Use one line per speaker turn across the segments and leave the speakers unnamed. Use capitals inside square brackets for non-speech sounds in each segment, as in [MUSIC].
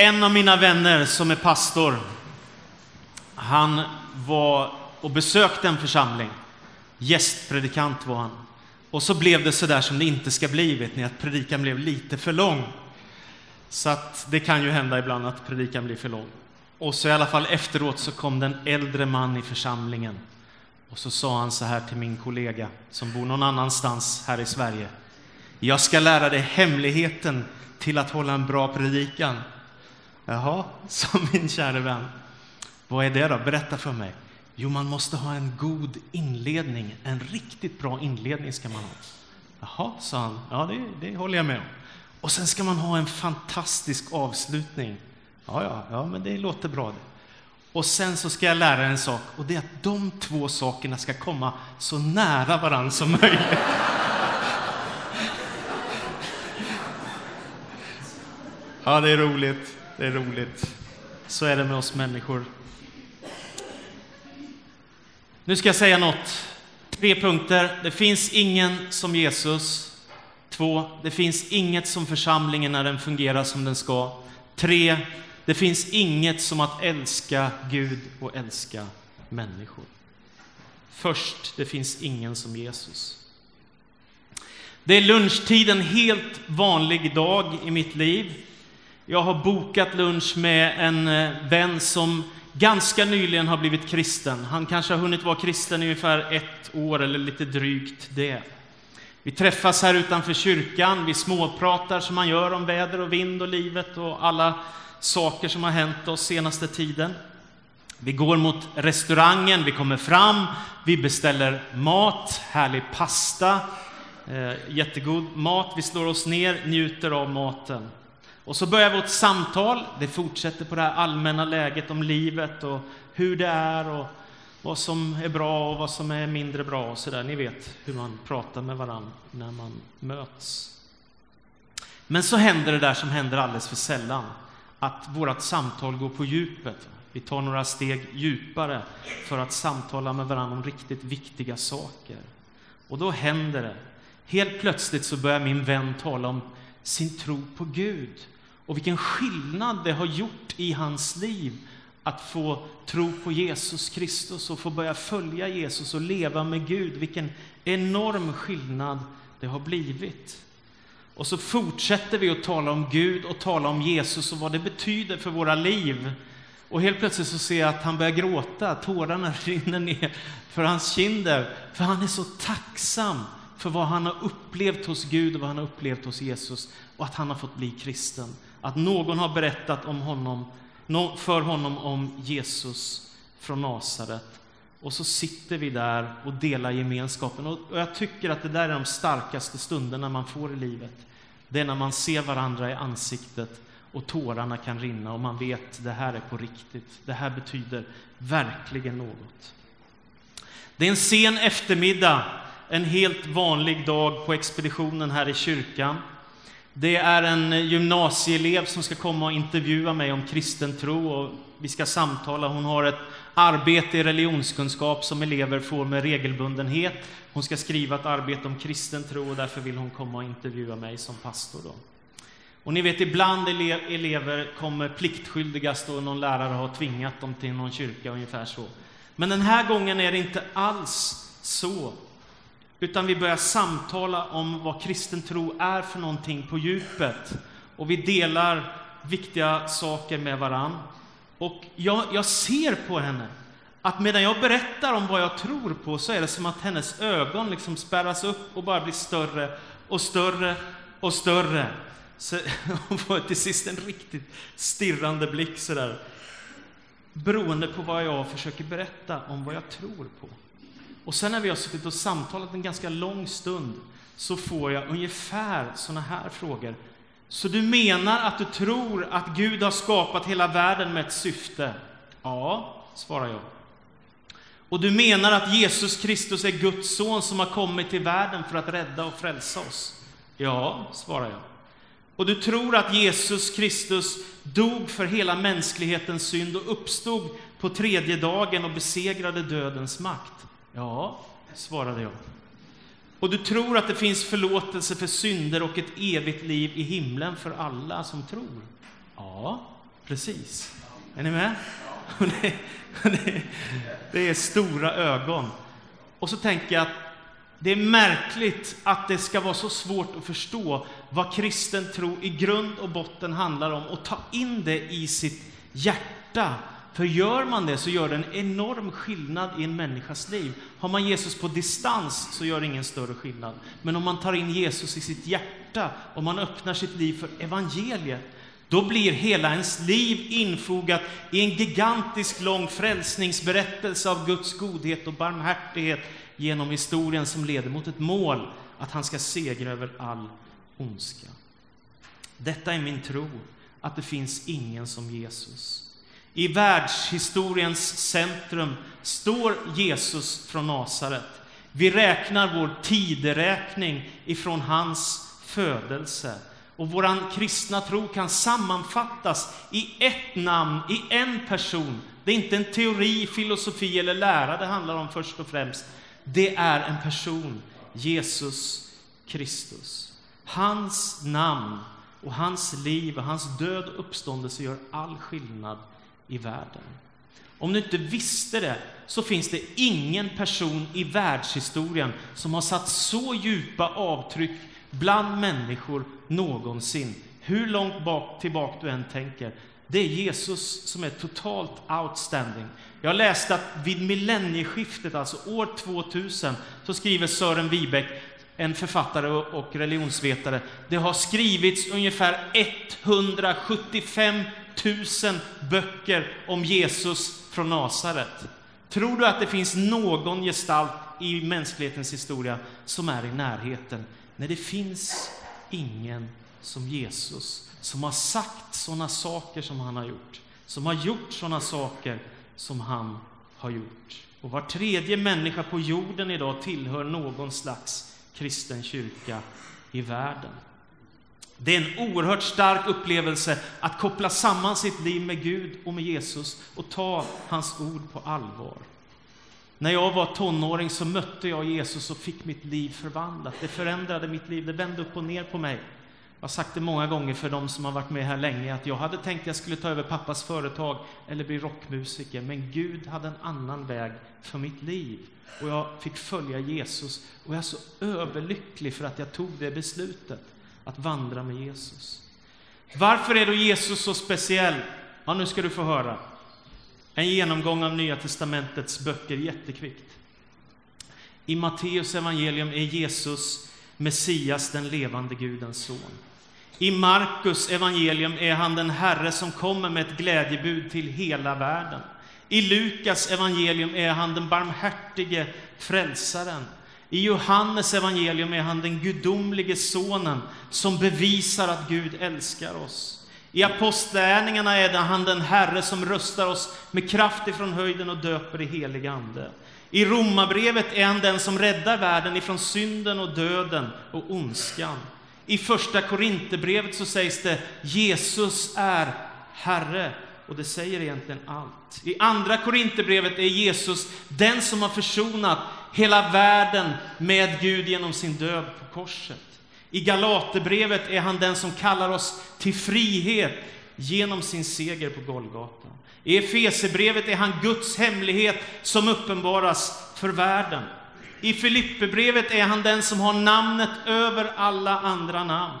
En av mina vänner som är pastor, han var och besökte en församling. Gästpredikant var han. Och så blev det så där som det inte ska bli, vet ni, att predikan blev lite för lång. Så att det kan ju hända ibland att predikan blir för lång. Och så i alla fall efteråt så kom det en äldre man i församlingen. Och så sa han så här till min kollega som bor någon annanstans här i Sverige. Jag ska lära dig hemligheten till att hålla en bra predikan. Jaha, [LAUGHS] sa min kära vän. Vad är det då? Berätta för mig. Jo, man måste ha en god inledning. En riktigt bra inledning ska man ha. Jaha, sa han. Ja, det, det håller jag med om. Och sen ska man ha en fantastisk avslutning. Ja, ja, ja, men det låter bra det. Och sen så ska jag lära en sak och det är att de två sakerna ska komma så nära varandra som möjligt. [LAUGHS] Ja, det är roligt. Det är roligt. Så är det med oss människor. Nu ska jag säga något. Tre punkter. Det finns ingen som Jesus. Två. Det finns inget som församlingen när den fungerar som den ska. Tre. Det finns inget som att älska Gud och älska människor. Först, det finns ingen som Jesus. Det är lunchtid en helt vanlig dag i mitt liv. Jag har bokat lunch med en eh, vän som ganska nyligen har blivit kristen. Han kanske har hunnit vara kristen i ungefär ett år eller lite drygt det. Vi träffas här utanför kyrkan, vi småpratar som man gör om väder och vind och livet och alla saker som har hänt oss senaste tiden. Vi går mot restaurangen, vi kommer fram, vi beställer mat, härlig pasta, eh, jättegod mat. Vi slår oss ner, njuter av maten. Och så börjar vårt samtal. Det fortsätter på det här allmänna läget om livet och hur det är och vad som är bra och vad som är mindre bra och så där. Ni vet hur man pratar med varandra när man möts. Men så händer det där som händer alldeles för sällan, att vårt samtal går på djupet. Vi tar några steg djupare för att samtala med varandra om riktigt viktiga saker. Och då händer det. Helt plötsligt så börjar min vän tala om sin tro på Gud och vilken skillnad det har gjort i hans liv att få tro på Jesus Kristus och få börja följa Jesus och leva med Gud. Vilken enorm skillnad det har blivit. Och så fortsätter vi att tala om Gud och tala om Jesus och vad det betyder för våra liv. Och helt plötsligt så ser jag att han börjar gråta, tårarna [LAUGHS] rinner ner för hans kinder, för han är så tacksam för vad han har upplevt hos Gud och vad han har upplevt hos Jesus och att han har fått bli kristen. Att någon har berättat om honom, för honom om Jesus från Nasaret. Och så sitter vi där och delar gemenskapen. Och jag tycker att det där är de starkaste stunderna man får i livet. Det är när man ser varandra i ansiktet och tårarna kan rinna och man vet att det här är på riktigt. Det här betyder verkligen något. Det är en sen eftermiddag, en helt vanlig dag på expeditionen här i kyrkan. Det är en gymnasieelev som ska komma och intervjua mig om kristen tro och vi ska samtala. Hon har ett arbete i religionskunskap som elever får med regelbundenhet. Hon ska skriva ett arbete om kristen tro och därför vill hon komma och intervjua mig som pastor. Då. Och ni vet, ibland ele elever kommer pliktskyldigast och någon lärare har tvingat dem till någon kyrka, ungefär så. Men den här gången är det inte alls så. Utan vi börjar samtala om vad kristen tro är för någonting på djupet. Och vi delar viktiga saker med varann. Och jag, jag ser på henne att medan jag berättar om vad jag tror på så är det som att hennes ögon liksom spärras upp och bara blir större och större och större. Så [LAUGHS] hon får till sist en riktigt stirrande blick sådär. Beroende på vad jag försöker berätta om vad jag tror på. Och sen när vi har suttit och samtalat en ganska lång stund så får jag ungefär såna här frågor. Så du menar att du tror att Gud har skapat hela världen med ett syfte? Ja, svarar jag. Och du menar att Jesus Kristus är Guds son som har kommit till världen för att rädda och frälsa oss? Ja, svarar jag. Och du tror att Jesus Kristus dog för hela mänsklighetens synd och uppstod på tredje dagen och besegrade dödens makt? Ja, svarade jag. Och du tror att det finns förlåtelse för synder och ett evigt liv i himlen för alla som tror? Ja, Precis. Är ni med? Det är stora ögon. Och så tänker jag att det är märkligt att det ska vara så svårt att förstå vad kristen tro i grund och botten handlar om och ta in det i sitt hjärta. För gör man det så gör det en enorm skillnad i en människas liv. Har man Jesus på distans så gör det ingen större skillnad. Men om man tar in Jesus i sitt hjärta, om man öppnar sitt liv för evangeliet, då blir hela ens liv infogat i en gigantisk lång frälsningsberättelse av Guds godhet och barmhärtighet genom historien som leder mot ett mål, att han ska segra över all ondska. Detta är min tro, att det finns ingen som Jesus. I världshistoriens centrum står Jesus från Nasaret. Vi räknar vår tideräkning ifrån hans födelse. Och vår kristna tro kan sammanfattas i ett namn, i en person. Det är inte en teori, filosofi eller lära det handlar om först och främst. Det är en person, Jesus Kristus. Hans namn och hans liv och hans död och uppståndelse gör all skillnad i världen. Om du inte visste det, så finns det ingen person i världshistorien som har satt så djupa avtryck bland människor någonsin. Hur långt bak, tillbaka du än tänker. Det är Jesus som är totalt outstanding. Jag läste att vid millennieskiftet, alltså år 2000, så skriver Sören Wibeck, en författare och religionsvetare, det har skrivits ungefär 175 tusen böcker om Jesus från Nasaret. Tror du att det finns någon gestalt i mänsklighetens historia som är i närheten? Nej, det finns ingen som Jesus, som har sagt sådana saker som han har gjort, som har gjort sådana saker som han har gjort. Och var tredje människa på jorden idag tillhör någon slags kristen kyrka i världen. Det är en oerhört stark upplevelse att koppla samman sitt liv med Gud och med Jesus och ta hans ord på allvar. När jag var tonåring så mötte jag Jesus och fick mitt liv förvandlat. Det förändrade mitt liv, det vände upp och ner på mig. Jag har sagt det många gånger för de som har varit med här länge, att jag hade tänkt att jag skulle ta över pappas företag eller bli rockmusiker, men Gud hade en annan väg för mitt liv. Och jag fick följa Jesus, och jag är så överlycklig för att jag tog det beslutet, att vandra med Jesus. Varför är då Jesus så speciell? Ja, nu ska du få höra. En genomgång av Nya Testamentets böcker jättekvickt. I Matteus evangelium är Jesus Messias, den levande Gudens son. I Markus evangelium är han den Herre som kommer med ett glädjebud till hela världen. I Lukas evangelium är han den barmhärtige frälsaren. I Johannes evangelium är han den gudomlige sonen som bevisar att Gud älskar oss. I Apostlärningarna är han den Herre som röstar oss med kraft ifrån höjden och döper i helig Ande. I Romarbrevet är han den som räddar världen ifrån synden och döden och ondskan. I första Korinthierbrevet så sägs det Jesus är Herre och det säger egentligen allt. I andra Korinthierbrevet är Jesus den som har försonat hela världen med Gud genom sin död på korset. I Galaterbrevet är han den som kallar oss till frihet genom sin seger på Golgata. I Efesebrevet är han Guds hemlighet som uppenbaras för världen. I Filipperbrevet är han den som har namnet över alla andra namn.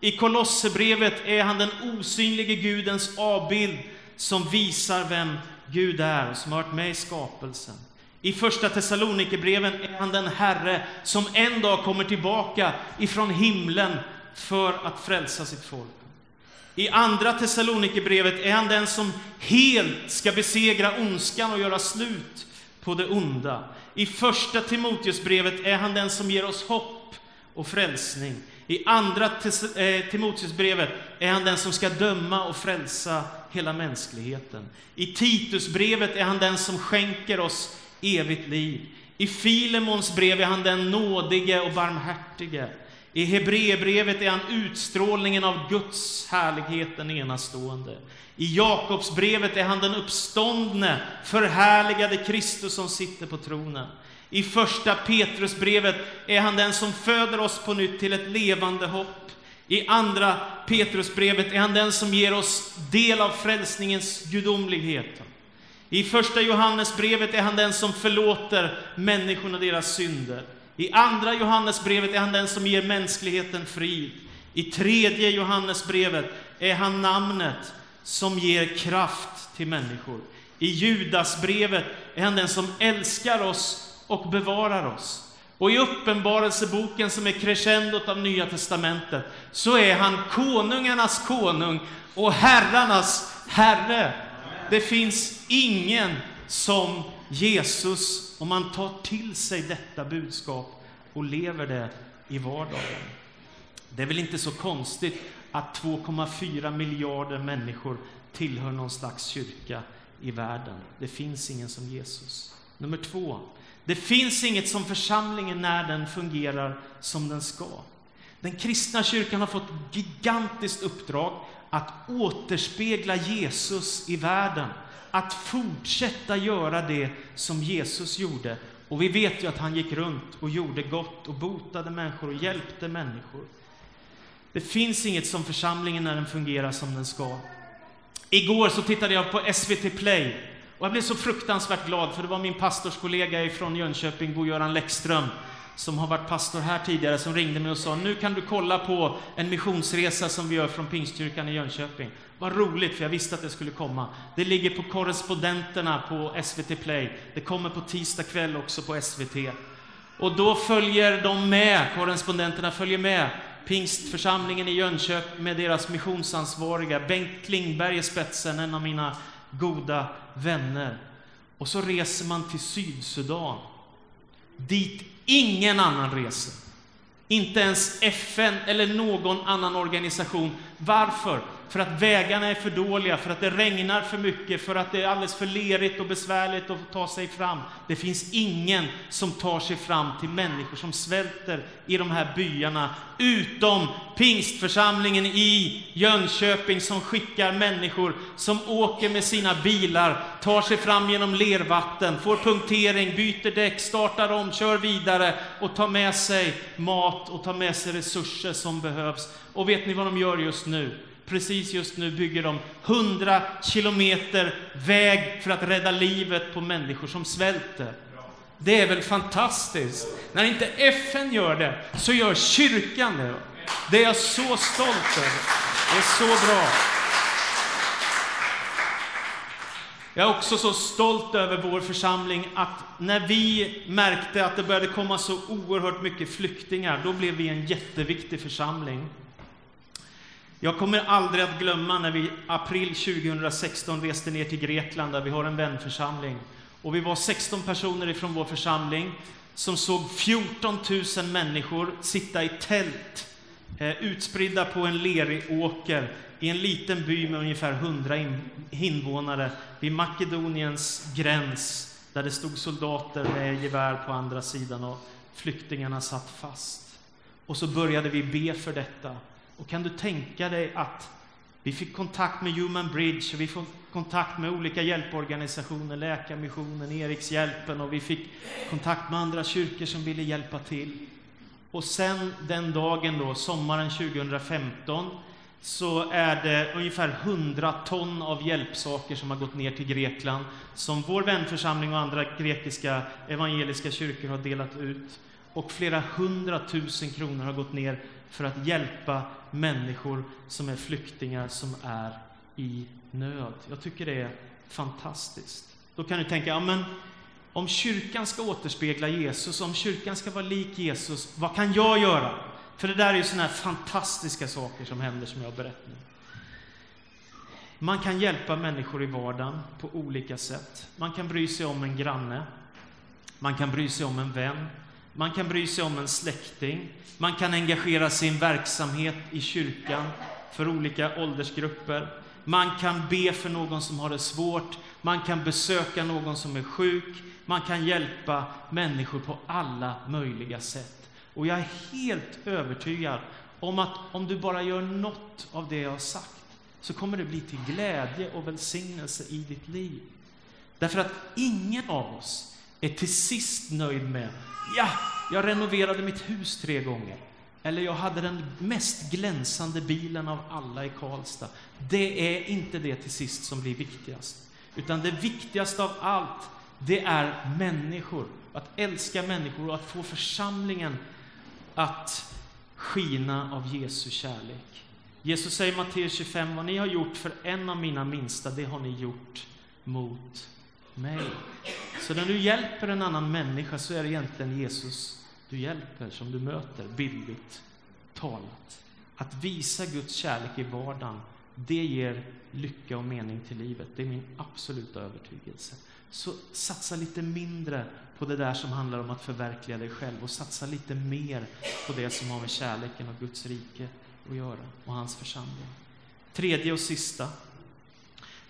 I Kolosserbrevet är han den osynlige Gudens avbild som visar vem Gud är och som har varit med i skapelsen. I första Thessalonikerbreven är han den Herre som en dag kommer tillbaka ifrån himlen för att frälsa sitt folk. I andra Thessalonikerbrevet är han den som helt ska besegra ondskan och göra slut på det onda. I första Timoteusbrevet är han den som ger oss hopp och frälsning. I andra eh, Timoteusbrevet är han den som ska döma och frälsa hela mänskligheten. I Titusbrevet är han den som skänker oss evigt liv. I Filemons brev är han den nådige och barmhärtige. I Hebreerbrevet är han utstrålningen av Guds härlighet, den enastående. I Jakobsbrevet är han den uppståndne, förhärligade Kristus som sitter på tronen. I första Petrusbrevet är han den som föder oss på nytt till ett levande hopp. I andra Petrusbrevet är han den som ger oss del av frälsningens gudomlighet. I första Johannesbrevet är han den som förlåter människorna deras synder. I andra Johannesbrevet är han den som ger mänskligheten frid. I tredje Johannesbrevet är han namnet som ger kraft till människor. I Judasbrevet är han den som älskar oss och bevarar oss. Och i Uppenbarelseboken, som är crescendot av Nya Testamentet, så är han konungarnas konung och herrarnas herre. Det finns ingen som Jesus, om man tar till sig detta budskap och lever det i vardagen. Det är väl inte så konstigt att 2,4 miljarder människor tillhör någon slags kyrka i världen. Det finns ingen som Jesus. Nummer två. Det finns inget som församlingen när den fungerar som den ska. Den kristna kyrkan har fått gigantiskt uppdrag att återspegla Jesus i världen, att fortsätta göra det som Jesus gjorde. Och vi vet ju att han gick runt och gjorde gott och botade människor och hjälpte människor. Det finns inget som församlingen när den fungerar som den ska. Igår så tittade jag på SVT Play och jag blev så fruktansvärt glad för det var min pastorskollega från Jönköping, Bo-Göran Läckström, som har varit pastor här tidigare, som ringde mig och sa nu kan du kolla på en missionsresa som vi gör från Pingstkyrkan i Jönköping. Vad roligt, för jag visste att det skulle komma. Det ligger på korrespondenterna på SVT Play. Det kommer på tisdag kväll också på SVT. Och då följer de med, korrespondenterna följer med Pingstförsamlingen i Jönköping med deras missionsansvariga, Bengt Klingberg i spetsen, en av mina goda vänner. Och så reser man till Sydsudan, dit ingen annan reser. Inte ens FN eller någon annan organisation. Varför? För att vägarna är för dåliga, för att det regnar för mycket, för att det är alldeles för lerigt och besvärligt att ta sig fram. Det finns ingen som tar sig fram till människor som svälter i de här byarna, utom pingstförsamlingen i Jönköping som skickar människor som åker med sina bilar, tar sig fram genom lervatten, får punktering, byter däck, startar om, kör vidare och tar med sig mat och tar med sig resurser som behövs. Och vet ni vad de gör just nu? Precis just nu bygger de 100 kilometer väg för att rädda livet på människor som svälter. Det är väl fantastiskt? När inte FN gör det, så gör kyrkan det. Det är jag så stolt över. Det är så bra. Jag är också så stolt över vår församling att när vi märkte att det började komma så oerhört mycket flyktingar, då blev vi en jätteviktig församling. Jag kommer aldrig att glömma när vi april 2016 reste ner till Grekland där vi har en vänförsamling. Och vi var 16 personer ifrån vår församling som såg 14 000 människor sitta i tält eh, utspridda på en lerig åker i en liten by med ungefär 100 invånare vid Makedoniens gräns där det stod soldater med gevär på andra sidan och flyktingarna satt fast. Och så började vi be för detta. Och kan du tänka dig att vi fick kontakt med Human Bridge och vi fick kontakt med olika hjälporganisationer, Läkarmissionen, Erikshjälpen och vi fick kontakt med andra kyrkor som ville hjälpa till. Och sen den dagen då, sommaren 2015, så är det ungefär 100 ton av hjälpsaker som har gått ner till Grekland, som vår vänförsamling och andra grekiska evangeliska kyrkor har delat ut. Och flera hundratusen kronor har gått ner för att hjälpa människor som är flyktingar, som är i nöd. Jag tycker det är fantastiskt. Då kan du tänka, ja men om kyrkan ska återspegla Jesus, om kyrkan ska vara lik Jesus, vad kan jag göra? För det där är ju sådana här fantastiska saker som händer som jag berättar nu. Man kan hjälpa människor i vardagen på olika sätt. Man kan bry sig om en granne. Man kan bry sig om en vän. Man kan bry sig om en släkting. Man kan engagera sin verksamhet i kyrkan för olika åldersgrupper. Man kan be för någon som har det svårt. Man kan besöka någon som är sjuk. Man kan hjälpa människor på alla möjliga sätt. Och jag är helt övertygad om att om du bara gör något av det jag har sagt så kommer det bli till glädje och välsignelse i ditt liv. Därför att ingen av oss är till sist nöjd med Ja, jag renoverade mitt hus tre gånger. Eller jag hade den mest glänsande bilen av alla i Karlstad. Det är inte det till sist som blir viktigast. Utan det viktigaste av allt, det är människor. Att älska människor och att få församlingen att skina av Jesu kärlek. Jesus säger i Matteus 25, vad ni har gjort för en av mina minsta, det har ni gjort mot mig. Så när du hjälper en annan människa så är det egentligen Jesus du hjälper, som du möter, bildligt talat. Att visa Guds kärlek i vardagen, det ger lycka och mening till livet. Det är min absoluta övertygelse. Så satsa lite mindre på det där som handlar om att förverkliga dig själv och satsa lite mer på det som har med kärleken och Guds rike att göra och hans församling. Tredje och sista.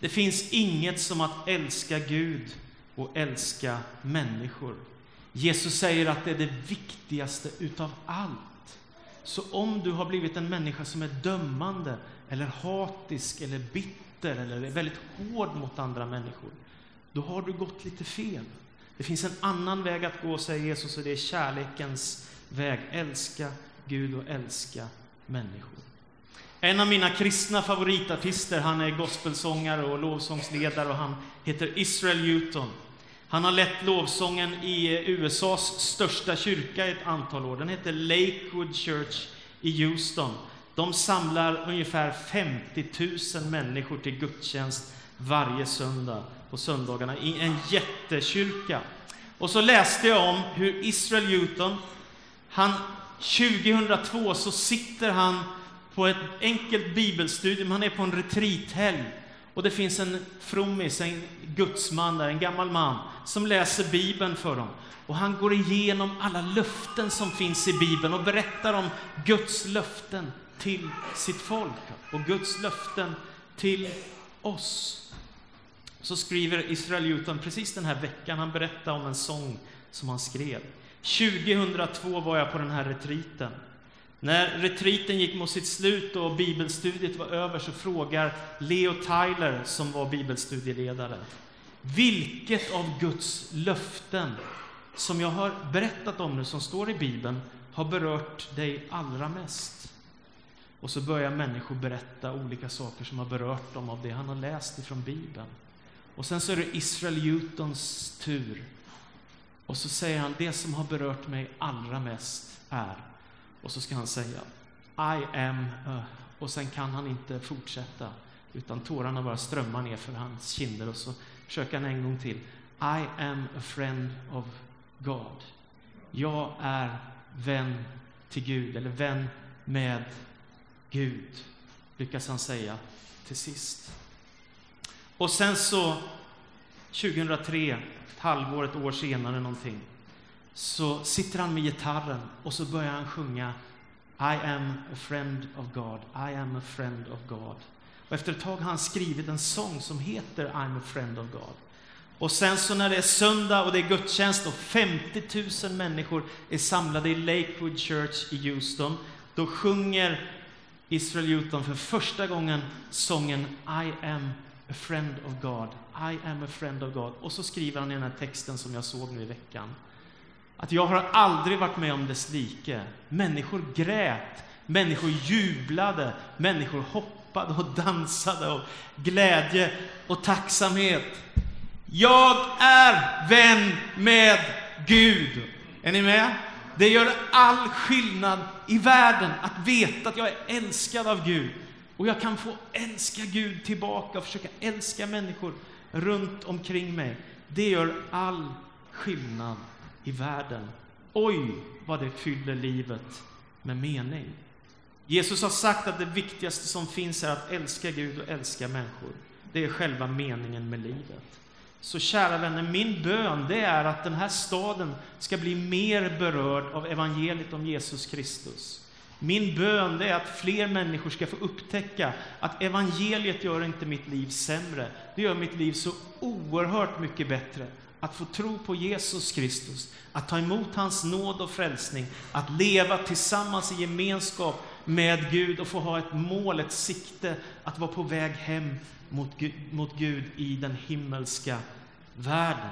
Det finns inget som att älska Gud och älska människor. Jesus säger att det är det viktigaste utav allt. Så om du har blivit en människa som är dömande, eller hatisk, eller bitter, eller är väldigt hård mot andra människor, då har du gått lite fel. Det finns en annan väg att gå, säger Jesus, och det är kärlekens väg. Älska Gud och älska människor. En av mina kristna favoritartister, han är gospelsångare och lovsångsledare och han heter Israel Newton. Han har lett lovsången i USAs största kyrka i ett antal år. Den heter Lakewood Church i Houston. De samlar ungefär 50 000 människor till gudstjänst varje söndag på söndagarna i en jättekyrka. Och så läste jag om hur Israel Newton, han 2002 så sitter han på ett enkelt bibelstudium, han är på en retreathelg och det finns en frommis, en gudsman där, en gammal man, som läser Bibeln för dem. Och han går igenom alla löften som finns i Bibeln och berättar om Guds löften till sitt folk och Guds löften till oss. Så skriver Israel Newton precis den här veckan, han berättar om en sång som han skrev. 2002 var jag på den här retriten. När retriten gick mot sitt slut och bibelstudiet var över så frågar Leo Tyler, som var bibelstudieledare, vilket av Guds löften som jag har berättat om nu, som står i Bibeln, har berört dig allra mest? Och så börjar människor berätta olika saker som har berört dem av det han har läst ifrån Bibeln. Och sen så är det Israel Newtons tur. Och så säger han, det som har berört mig allra mest är och så ska han säga I am a... Och sen kan han inte fortsätta, utan tårarna bara strömmar ner för hans kinder och så försöker han en gång till. I am a friend of God. Jag är vän till Gud, eller vän med Gud, lyckas han säga till sist. Och sen så, 2003, ett halvår, ett år senare någonting, så sitter han med gitarren och så börjar han sjunga I am a friend of God, I am a friend of God. Och efter ett tag har han skrivit en sång som heter I'm a friend of God. Och sen så när det är söndag och det är gudstjänst och 50 000 människor är samlade i Lakewood Church i Houston, då sjunger Israel Newton för första gången sången I am a friend of God, I am a friend of God. Och så skriver han i den här texten som jag såg nu i veckan att jag har aldrig varit med om dess like. Människor grät, människor jublade, människor hoppade och dansade av glädje och tacksamhet. Jag är vän med Gud. Är ni med? Det gör all skillnad i världen att veta att jag är älskad av Gud. Och jag kan få älska Gud tillbaka och försöka älska människor runt omkring mig. Det gör all skillnad i världen. Oj, vad det fyller livet med mening. Jesus har sagt att det viktigaste som finns är att älska Gud och älska människor. Det är själva meningen med livet. Så kära vänner, min bön det är att den här staden ska bli mer berörd av evangeliet om Jesus Kristus. Min bön det är att fler människor ska få upptäcka att evangeliet gör inte mitt liv sämre. Det gör mitt liv så oerhört mycket bättre att få tro på Jesus Kristus, att ta emot hans nåd och frälsning, att leva tillsammans i gemenskap med Gud och få ha ett mål, ett sikte, att vara på väg hem mot Gud, mot Gud i den himmelska världen.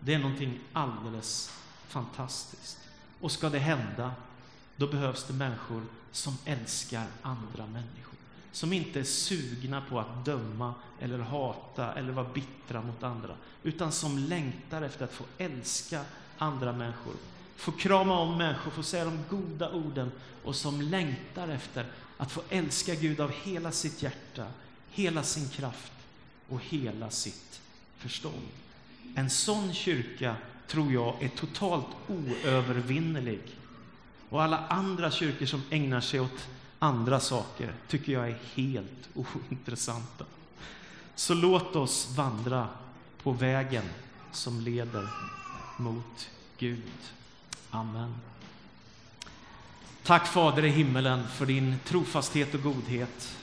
Det är någonting alldeles fantastiskt. Och ska det hända, då behövs det människor som älskar andra människor. Som inte är sugna på att döma eller hata eller vara bittra mot andra. Utan som längtar efter att få älska andra människor. Få krama om människor, få säga de goda orden och som längtar efter att få älska Gud av hela sitt hjärta, hela sin kraft och hela sitt förstånd. En sån kyrka tror jag är totalt oövervinnerlig. Och alla andra kyrkor som ägnar sig åt andra saker tycker jag är helt [LAUGHS] ointressanta. Så låt oss vandra på vägen som leder mot Gud. Amen. Tack Fader i himmelen för din trofasthet och godhet.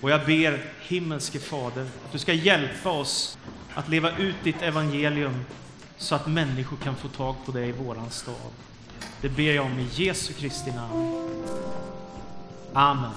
Och jag ber himmelske Fader att du ska hjälpa oss att leva ut ditt evangelium så att människor kan få tag på dig i våran stad. Det ber jag om i Jesu Kristi namn. Amen.